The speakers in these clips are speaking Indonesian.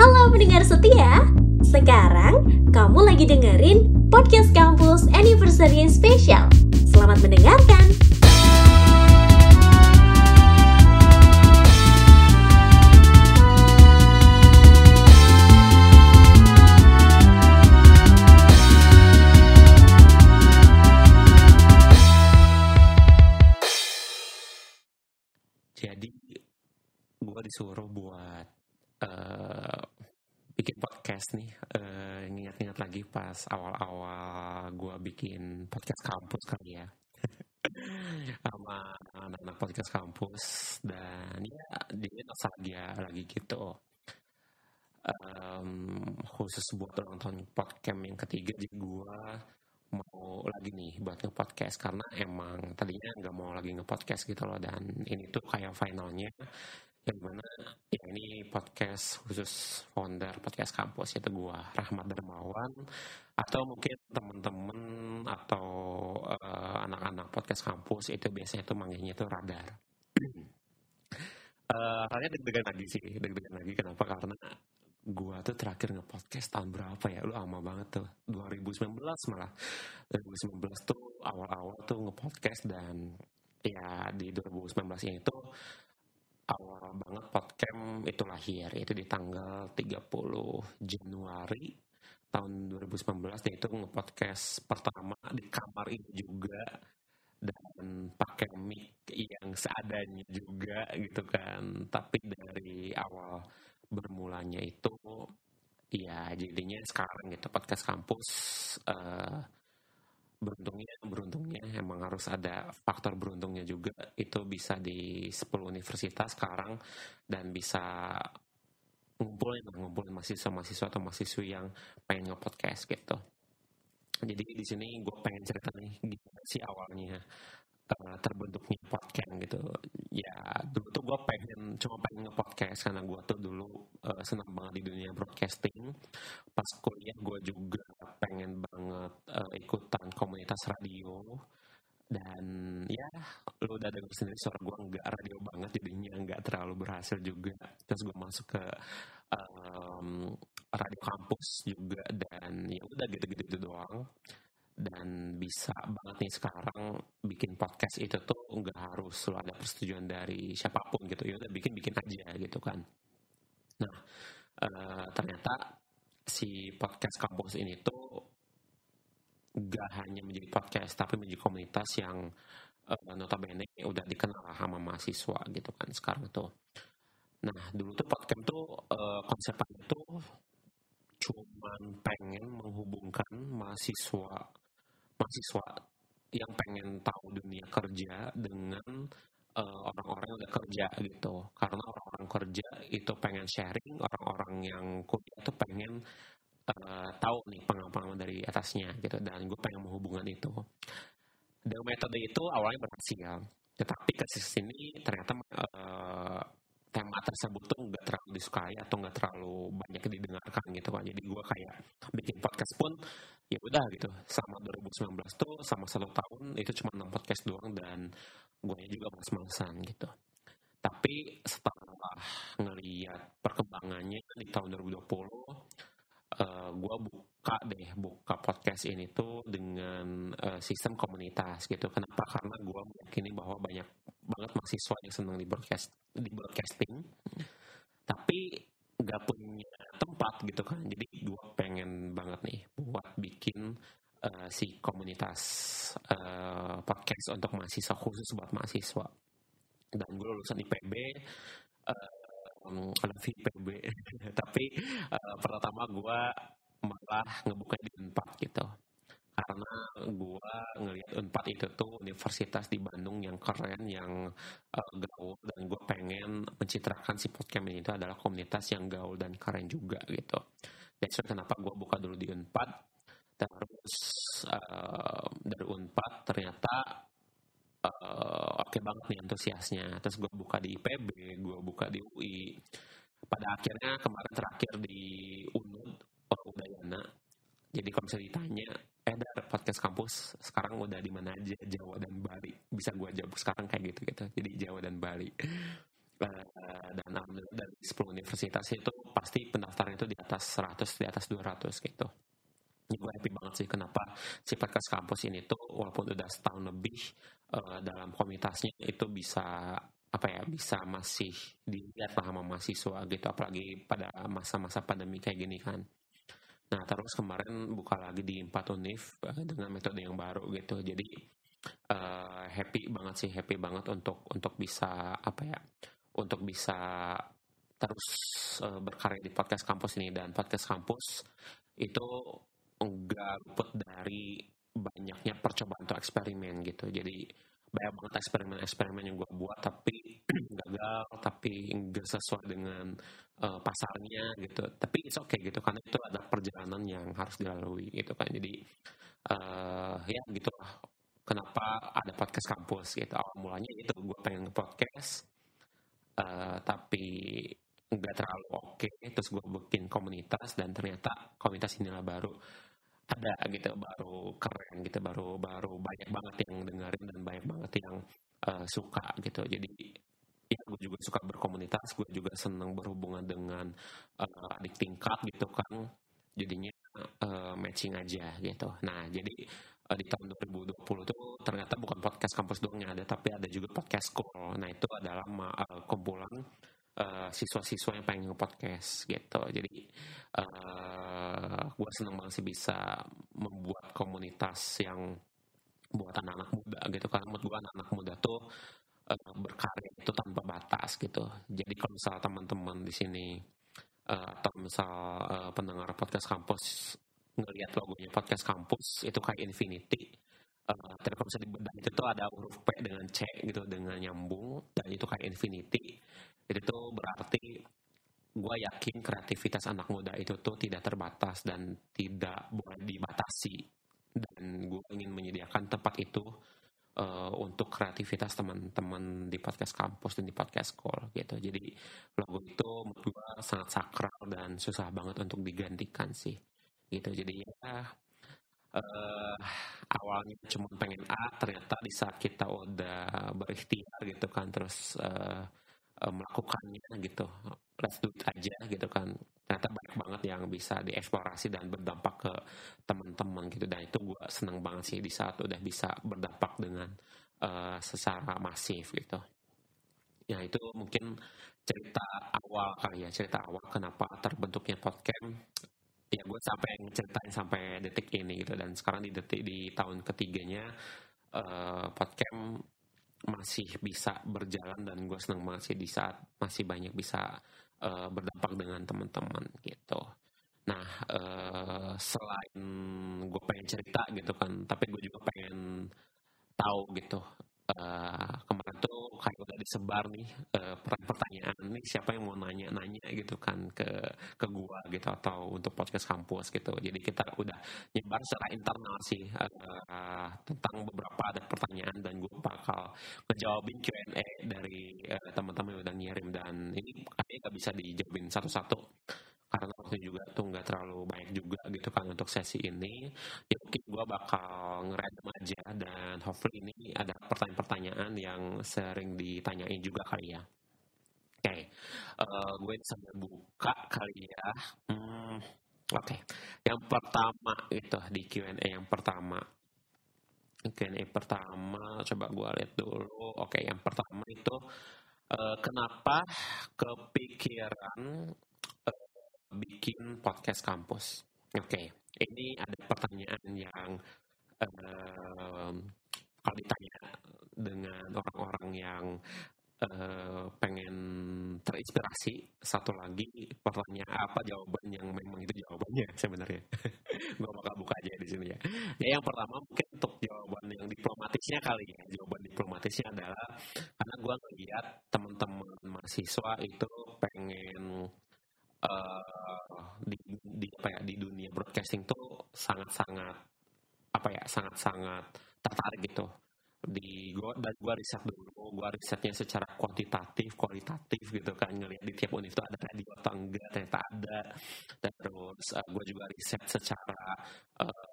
Halo pendengar setia, sekarang kamu lagi dengerin podcast kampus Anniversary Special. Selamat mendengarkan. Jadi gue disuruh buat eh, bikin podcast nih. eh, Ingat-ingat lagi pas awal-awal gue bikin podcast kampus kali ya. Sama anak-anak podcast kampus dan ya dia nostalgia lagi gitu. Em, khusus buat ulang tahun podcast yang ketiga jadi gue mau lagi nih buat nge-podcast karena emang tadinya nggak mau lagi nge-podcast gitu loh dan ini tuh kayak finalnya yang mana ya ini podcast khusus founder podcast kampus yaitu gua Rahmat Darmawan. Atau mungkin temen-temen atau eh, anak-anak podcast kampus itu biasanya tuh manggilnya tuh radar. Rasanya deg-degan lagi sih deg-degan lagi. Kenapa? Karena gua tuh terakhir nge-podcast tahun berapa ya? Lu lama banget tuh. 2019 malah. 2019 tuh awal-awal tuh nge-podcast dan ya di 2019 ini tuh awal banget podcast itu lahir itu di tanggal 30 Januari tahun 2019 dan itu nge-podcast pertama di kamar ini juga dan pakai mic yang seadanya juga gitu kan. Tapi dari awal bermulanya itu ya jadinya sekarang gitu podcast kampus eh, beruntungnya beruntungnya emang harus ada faktor beruntungnya juga. Itu bisa di 10 universitas sekarang dan bisa ngumpulin ngumpulin mahasiswa-mahasiswa atau mahasiswa yang pengen nge-podcast gitu. Jadi di sini gue pengen cerita nih gimana sih awalnya terbentuknya podcast gitu. Ya dulu tuh gue pengen cuma pengen nge-podcast karena gue tuh dulu eh, senang banget di dunia broadcasting. Pas kuliah gue juga pengen banget eh, ikutan komunitas radio. Dan ya lu udah denger sendiri suara gue nggak radio banget jadinya nggak terlalu berhasil juga. Terus gue masuk ke em, radio kampus juga dan ya udah gitu-gitu doang dan bisa banget nih sekarang bikin podcast itu tuh nggak harus selalu ada persetujuan dari siapa pun gitu. Ya udah bikin bikin aja gitu kan. Nah eh, ternyata si podcast kampus ini tuh gak hanya menjadi podcast tapi menjadi komunitas yang eh, notabene udah dikenal sama mahasiswa gitu kan sekarang tuh. Nah dulu tuh podcast tuh eh, konsepnya tuh cuman pengen menghubungkan mahasiswa mahasiswa yang pengen tahu dunia kerja dengan eh, orang-orang yang udah kerja gitu. Karena orang-orang kerja itu pengen sharing orang-orang yang kuliah tuh pengen eh, tahu nih pengalaman dari atasnya gitu. Dan gue pengen menghubungkan itu. Dan metode itu awalnya berhasil. Tetapi ke sini ternyata eh, tema tersebut tuh nggak terlalu disukai atau nggak terlalu banyak didengarkan gitu kan jadi gue kayak bikin podcast pun ya udah gitu. Sama 2019 tuh sama satu tahun itu cuma 6 podcast doang dan gue juga males-malesan gitu. Tapi setelah ngeliat perkembangannya di tahun 2020 eh, gue buka deh buka podcast ini tuh dengan eh, sistem komunitas gitu. Kenapa? Karena gue meyakini bahwa banyak banget mahasiswa yang senang di broadcast di broadcasting. Tapi nggak punya tempat gitu kan. Jadi gue pengen banget nih buat bikin eh, si komunitas eh, podcast untuk mahasiswa khusus buat mahasiswa. Dan gue lulusan IPB eh, ada IPB tapi eh, pertama gue malah ngebuka di Unpad gitu karena gue ngelihat Unpad itu tuh universitas di Bandung yang keren yang eh, gaul dan gue pengen mencitrakan si podcast ini itu adalah komunitas yang gaul dan keren juga gitu. That's why kenapa gue buka dulu di Unpad. Terus eh, dari Unpad ternyata eh, oke banget nih antusiasnya. Terus gue buka di IPB gue buka di UI pada akhirnya kemarin terakhir di UNUD Udayana jadi kalau misalnya ditanya eh dari podcast kampus sekarang udah di mana aja? Jawa dan Bali. Bisa gue jawab sekarang kayak gitu gitu jadi Jawa dan Bali. Uh, dan alhamdulillah dari 10 universitas itu pasti pendaftaran itu di atas 100 di atas 200 gitu. Ini gue happy banget sih kenapa si podcast kampus ini tuh walaupun udah setahun lebih uh, dalam komunitasnya itu bisa apa ya bisa masih dilihat lah sama mahasiswa gitu. Apalagi pada masa-masa pandemi kayak gini kan nah terus kemarin buka lagi di empat univ uh, dengan metode yang baru gitu. Jadi uh, happy banget sih happy banget untuk untuk bisa apa ya untuk bisa terus uh, berkarya di podcast kampus ini. Dan podcast kampus itu enggak luput dari banyaknya percobaan untuk eksperimen gitu. Jadi banyak banget eksperimen-eksperimen yang gue buat tapi gagal tapi enggak sesuai dengan uh, pasarnya gitu. Tapi it's okay gitu karena itu ada perjalanan yang harus dilalui gitu kan jadi uh, ya gitu lah kenapa ada podcast kampus gitu. Awal mulanya itu gue pengen podcast uh, tapi nggak terlalu oke. Okay. terus gue bikin komunitas dan ternyata komunitas inilah baru ada gitu baru keren gitu baru baru banyak banget yang dengerin dan banyak banget yang uh, suka gitu. Jadi ya gue juga suka berkomunitas gue juga senang berhubungan dengan uh, adik tingkat gitu kan jadinya uh, matching aja gitu nah jadi uh, di tahun 2020 tuh ternyata bukan podcast kampus doang yang ada tapi ada juga podcast school nah itu adalah uh, kumpulan uh, siswa-siswa yang pengen nge-podcast gitu. Jadi uh, gue seneng banget sih bisa membuat komunitas yang buat anak-anak muda gitu kan. Menurut gue anak-anak muda tuh uh, berkarya itu tanpa batas gitu. Jadi kalau misal teman-teman di sini uh, atau misal uh, pendengar podcast kampus ngelihat logonya podcast kampus itu kayak infinity. Uh, Telkomsel dibedah itu tuh ada huruf P dengan C gitu dengan nyambung dan itu kayak infinity. Itu tuh berarti gue yakin kreativitas anak muda itu tuh tidak terbatas dan tidak boleh dibatasi. Dan gue ingin menyediakan tempat itu uh, untuk kreativitas teman-teman di podcast kampus dan di podcast call gitu. Jadi logo itu menurut gue sangat sakral dan susah banget untuk digantikan sih gitu. Jadi ya uh, awalnya cuma pengen A ternyata di saat kita udah berikhtiar gitu kan terus uh, uh, melakukannya gitu. Let's do it aja gitu kan. Ternyata banyak banget yang bisa dieksplorasi dan berdampak ke teman-teman gitu. Dan itu gue seneng banget sih di saat udah bisa berdampak dengan uh, secara masif gitu. Ya itu mungkin cerita awal kali ya cerita awal kenapa terbentuknya podcast. Ya gue sampai ceritain sampai detik ini gitu. Dan sekarang di detik di tahun ketiganya uh, podcast masih bisa berjalan dan gue seneng banget di saat masih banyak bisa uh, berdampak dengan teman-teman gitu. Nah uh, selain gue pengen cerita gitu kan, tapi gue juga pengen tahu gitu uh, kemarin tuh kayak udah disebar nih uh, pertanyaan nih siapa yang mau nanya-nanya gitu kan ke ke gua gitu atau untuk podcast kampus gitu. Jadi kita udah nyebar secara internal sih uh, tentang beberapa ada pertanyaan dan gua bakal ngejawabin Q&A dari uh, teman-teman yang udah ngirim dan ini kayaknya gak bisa dijawabin satu-satu karena waktu juga tuh nggak terlalu banyak juga gitu kan untuk sesi ini ya mungkin gue bakal ngerandom aja dan hopefully ini ada pertanyaan-pertanyaan yang sering ditanyain juga kali ya oke okay. uh, eh, gue sambil buka kali ya hmm, oke okay. yang pertama itu di Q&A yang pertama Q&A pertama coba gue lihat dulu oke okay, yang pertama itu uh, kenapa kepikiran bikin podcast kampus? Oke, okay. ini ada pertanyaan yang um, kalau ditanya dengan orang-orang yang uh, pengen terinspirasi, satu lagi pertanyaan apa jawaban yang memang itu jawabannya sebenarnya. Gue bakal buka aja di sini ya. Ya yang pertama mungkin untuk jawaban yang diplomatisnya kali ya. Jawaban diplomatisnya adalah karena gue ngeliat teman-teman mahasiswa itu pengen uh, di, di apa ya di dunia broadcasting tuh sangat-sangat apa ya sangat-sangat tertarik gitu di gua dan gua riset dulu gua risetnya secara kuantitatif kualitatif gitu kan. Ngelihat di tiap univ itu ada radio atau enggak ternyata ada. Terus uh, gua juga riset secara uh,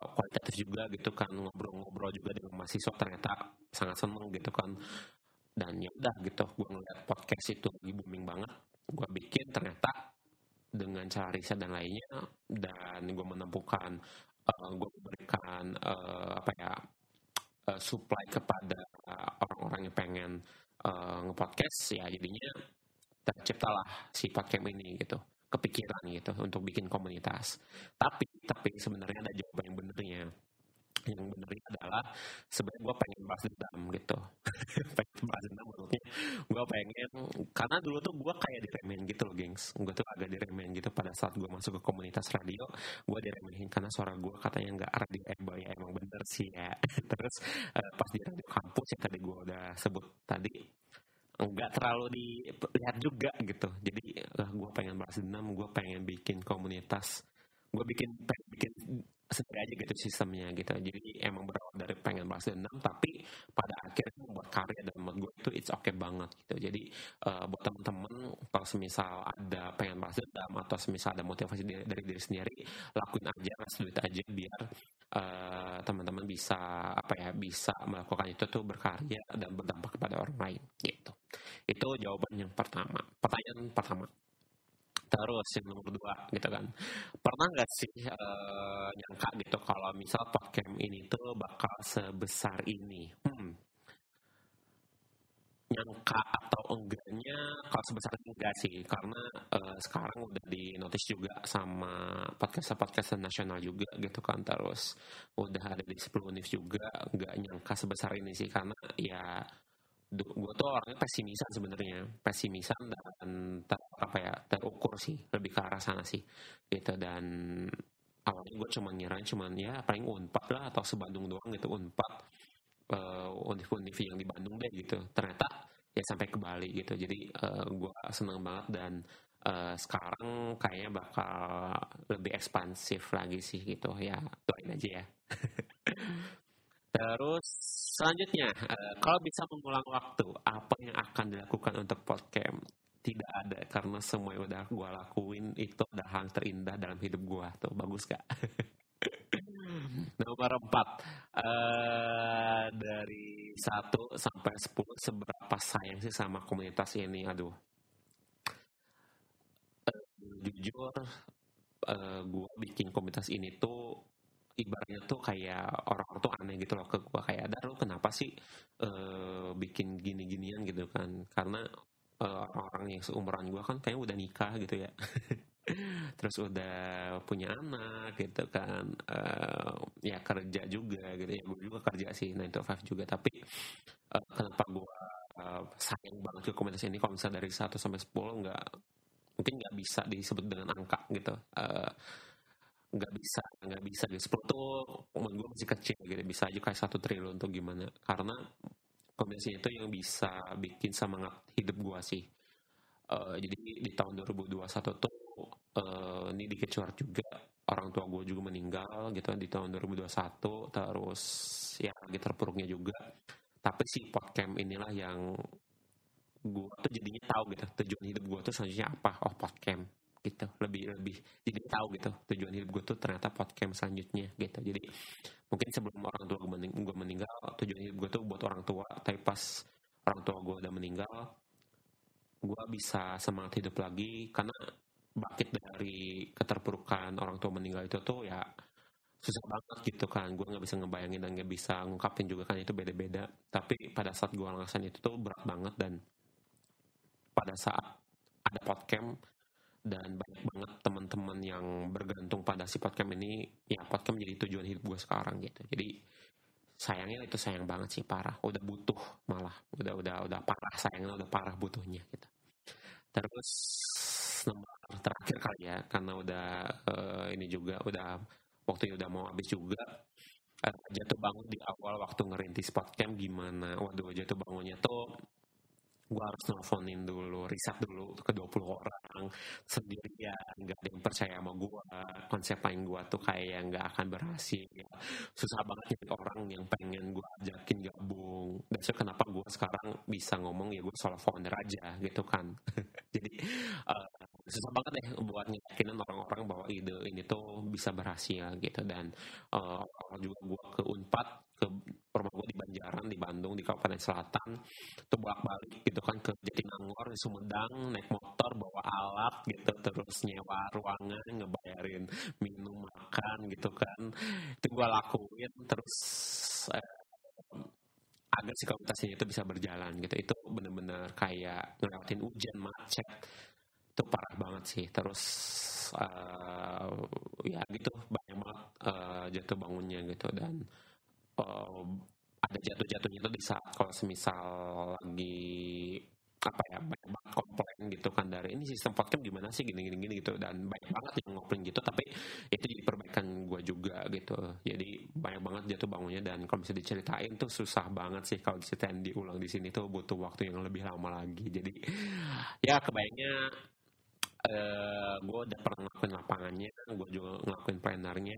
kualitatif juga gitu kan. Ngobrol-ngobrol juga dengan mahasiswa ternyata sangat seneng gitu kan. Dan ya udah gitu gue ngeliat podcast itu lagi booming banget. Gue bikin ternyata dengan cara riset dan lainnya. Dan gue menemukan uh, gue memberikan uh, apa ya uh, supply kepada orang-orang yang pengen uh, ngepodcast ya jadinya terciptalah si podcast ini gitu. Kepikiran gitu untuk bikin komunitas. Tapi tapi sebenarnya ada jawaban yang benernya yang benernya adalah sebenarnya gue pengen bahas dendam gitu. Pengen bahas dendam maksudnya. Gue pengen karena dulu tuh gue kayak diremehin gitu loh gengs. Gue tuh agak diremehin gitu pada saat gue masuk ke komunitas radio. Gue diremehin karena suara gue katanya nggak radioable ya emang bener sih ya. Terus uh, pas di radio kampus yang tadi gue udah sebut tadi nggak terlalu dilihat juga gitu. Jadi uh, gue pengen bahas dendam gue pengen bikin komunitas. Gue bikin bikin sendiri aja gitu sistemnya gitu. Jadi emang berawal dari pengen bahas dendam tapi pada akhirnya membuat karya dan menurut gue itu it's okay banget gitu. Jadi uh, buat temen-temen kalau semisal ada pengen bahas dendam atau semisal ada motivasi dari, dari diri sendiri lakuin aja kasih aja biar uh, teman-teman bisa apa ya bisa melakukan itu tuh berkarya dan berdampak kepada orang lain gitu. Itu jawaban yang pertama. Pertanyaan pertama terus yang nomor dua gitu kan pernah nggak sih uh, nyangka gitu kalau misal podcast ini tuh bakal sebesar ini hmm. nyangka atau enggaknya kalau sebesar ini enggak sih karena uh, sekarang udah di notice juga sama podcast podcast nasional juga gitu kan terus udah ada di 10 univ juga nggak nyangka sebesar ini sih karena ya gue tuh orangnya pesimisan sebenarnya. Pesimisan dan ter, apa ya terukur sih. Lebih ke arah sana sih gitu. Dan awalnya gue cuma ngira cuman ya paling unpad lah atau sebandung doang gitu unpad uh, eh, univ-univ yang di Bandung deh gitu. Ternyata ya sampai ke Bali gitu. Jadi uh, eh, gue seneng banget dan uh, sekarang kayaknya bakal lebih ekspansif lagi sih gitu. Ya doain aja ya Terus selanjutnya, uh, kalau bisa mengulang waktu, apa yang akan dilakukan untuk podcast? Tidak ada, karena semua yang udah gue lakuin itu adalah hal terindah dalam hidup gue. Tuh, bagus gak? Nomor empat, uh, dari satu sampai sepuluh, seberapa sayang sih sama komunitas ini? Aduh, uh, jujur, uh, gue bikin komunitas ini tuh ibaratnya tuh kayak orang-orang tuh aneh gitu loh ke gue kayak ada lo kenapa sih uh, bikin gini-ginian? Gitu kan. Karena uh, orang-orang yang seumuran gue kan kayak udah nikah gitu ya. Terus udah punya anak gitu kan. Uh, ya kerja juga gitu. Ya gue juga kerja sih 9 to 5 juga. Tapi uh, kenapa gue uh, sayang banget ke komunitas ini? Kalau misalnya dari 1 sampai 10 nggak mungkin nggak bisa disebut dengan angka gitu. Uh, nggak bisa nggak bisa. Sepuluh tuh umur gue masih kecil gitu. Bisa aja kayak satu triliun tuh gimana. Karena kombinasi itu yang bisa bikin semangat hidup gue sih. Uh, jadi di tahun 2021 tuh uh, ini dikecuar juga. Orang tua gue juga meninggal gitu di tahun 2021 terus ya lagi terpuruknya juga. Tapi si podcast inilah yang gue tuh jadinya tahu gitu tujuan hidup gue tuh selanjutnya apa. Oh podcast gitu. Lebih lebih jadi tahu gitu tujuan hidup gue tuh ternyata podcast selanjutnya gitu. Jadi mungkin sebelum orang tua gue, mening meninggal tujuan hidup gue tuh buat orang tua. Tapi pas orang tua gue udah meninggal gue bisa semangat hidup lagi. Karena bangkit dari keterpurukan orang tua meninggal itu tuh ya susah banget gitu kan. Gue nggak bisa ngebayangin dan nggak bisa ngungkapin juga kan itu beda-beda. Tapi pada saat gue ngerasain itu tuh berat banget dan pada saat ada podcast dan banyak banget teman-teman yang bergantung pada si podcast ini ya podcast menjadi tujuan hidup gue sekarang gitu. Jadi sayangnya itu sayang banget sih parah. Udah butuh malah. Udah udah udah parah sayangnya udah parah butuhnya gitu. Terus nomor terakhir kali ya karena udah uh, ini juga udah waktunya udah mau habis juga. Uh, jatuh bangun di awal waktu ngerintis podcast gimana? Waduh jatuh bangunnya tuh gue harus nelfonin dulu, riset dulu ke 20 orang sendirian, nggak ada yang percaya sama gue, konsep lain gue tuh kayak nggak akan berhasil, susah banget nyari orang yang pengen gue ajakin gabung, dan so kenapa gue sekarang bisa ngomong ya gue solo founder aja gitu kan, jadi uh, susah banget deh buat nyakinin orang-orang bahwa ide ini tuh bisa berhasil gitu. Dan uh, juga gue ke Unpad ke rumah gue di Banjaran di Bandung di Kabupaten Selatan tuh bolak balik gitu kan ke Jatinangor di Sumedang naik motor bawa alat gitu terus nyewa ruangan ngebayarin minum makan gitu kan. Itu gue lakuin terus eh, agar psikomotorisnya itu bisa berjalan gitu. Itu bener-bener kayak ngelewatin hujan macet. Itu parah banget sih. Terus uh, ya gitu banyak banget uh, jatuh bangunnya gitu. Dan uh, ada jatuh-jatuhnya itu di saat kalau semisal lagi apa ya banyak banget komplain gitu kan dari ini sistem podcast gimana sih? Gini gini gitu. Dan banyak banget yang ngomongin gitu tapi itu jadi perbaikan gue juga gitu. Jadi banyak banget jatuh bangunnya dan kalau bisa diceritain tuh susah banget sih kalau diceritain diulang di sini tuh butuh waktu yang lebih lama lagi. Jadi ya kebayangnya uh, gue udah pernah ngelakuin lapangannya gue juga ngelakuin plannernya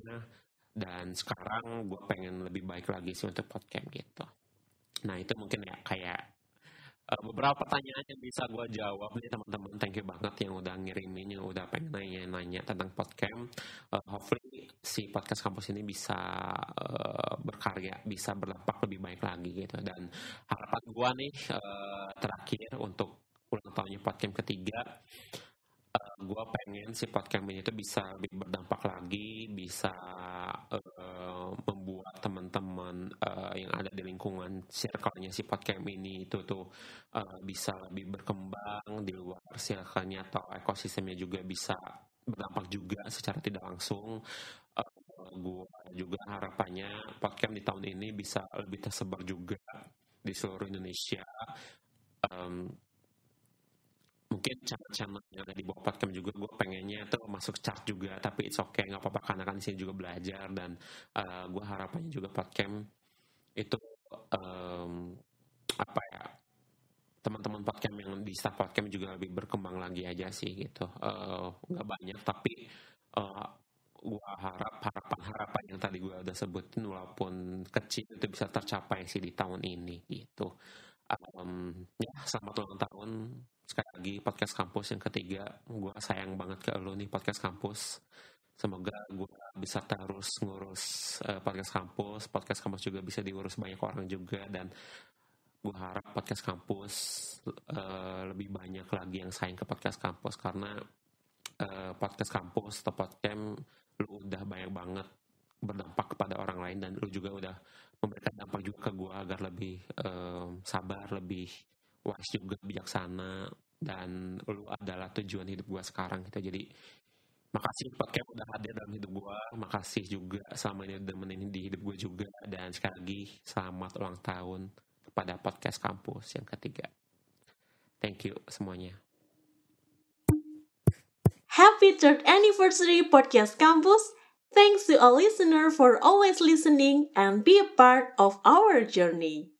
dan sekarang gue pengen lebih baik lagi sih untuk podcast gitu. Nah itu mungkin ya kayak uh, beberapa pertanyaan yang bisa gue jawab nih teman-teman. Thank you banget yang udah ngirimin yang udah pengen nanya-nanya tentang podcast. Uh, hopefully si podcast kampus ini bisa uh, berkarya bisa berdampak lebih baik lagi gitu. Dan harapan gue nih uh, terakhir untuk ulang tahunnya podcast ketiga uh, gue pengen si podcast ini itu bisa lebih berdampak lagi bisa uh, membuat teman-teman uh, yang ada di lingkungan circle-nya si podcast ini itu tuh uh, bisa lebih berkembang di luar circle-nya atau ekosistemnya juga bisa berdampak juga secara tidak langsung. Uh, gue juga harapannya podcast di tahun ini bisa lebih tersebar juga di seluruh Indonesia. Um, mungkin channel-channel yang ada di bawah podcast juga gue pengennya tuh masuk chart juga tapi it's okay nggak apa-apa karena kan sini juga belajar dan uh, eh, gue harapannya juga podcast itu um, apa ya teman-teman podcast yang di staff podcast juga lebih berkembang lagi aja sih gitu. Uh, nggak banyak tapi uh, gue harap harapan-harapan yang tadi gue udah sebutin walaupun kecil itu bisa tercapai sih di tahun ini gitu um, ya selamat ulang tahun. Sekali lagi podcast kampus yang ketiga. Gue sayang banget ke lo nih podcast kampus. Semoga gue bisa terus ngurus uh, podcast kampus. Podcast kampus juga bisa diurus banyak orang juga. Dan gue harap podcast kampus uh, lebih banyak lagi yang sayang ke podcast kampus. Karena uh, podcast kampus atau podcast lu udah banyak banget berdampak kepada orang lain dan lu juga udah memberikan dampak juga ke gue agar lebih um, sabar lebih wise juga bijaksana dan lu adalah tujuan hidup gue sekarang gitu. Jadi makasih podcast udah hadir dalam hidup gue makasih juga selama ini udah menemani di hidup gue juga. Dan sekali lagi selamat ulang tahun kepada podcast kampus yang ketiga. Thank you semuanya. Happy third anniversary podcast kampus Thanks to all listener for always listening and be a part of our journey.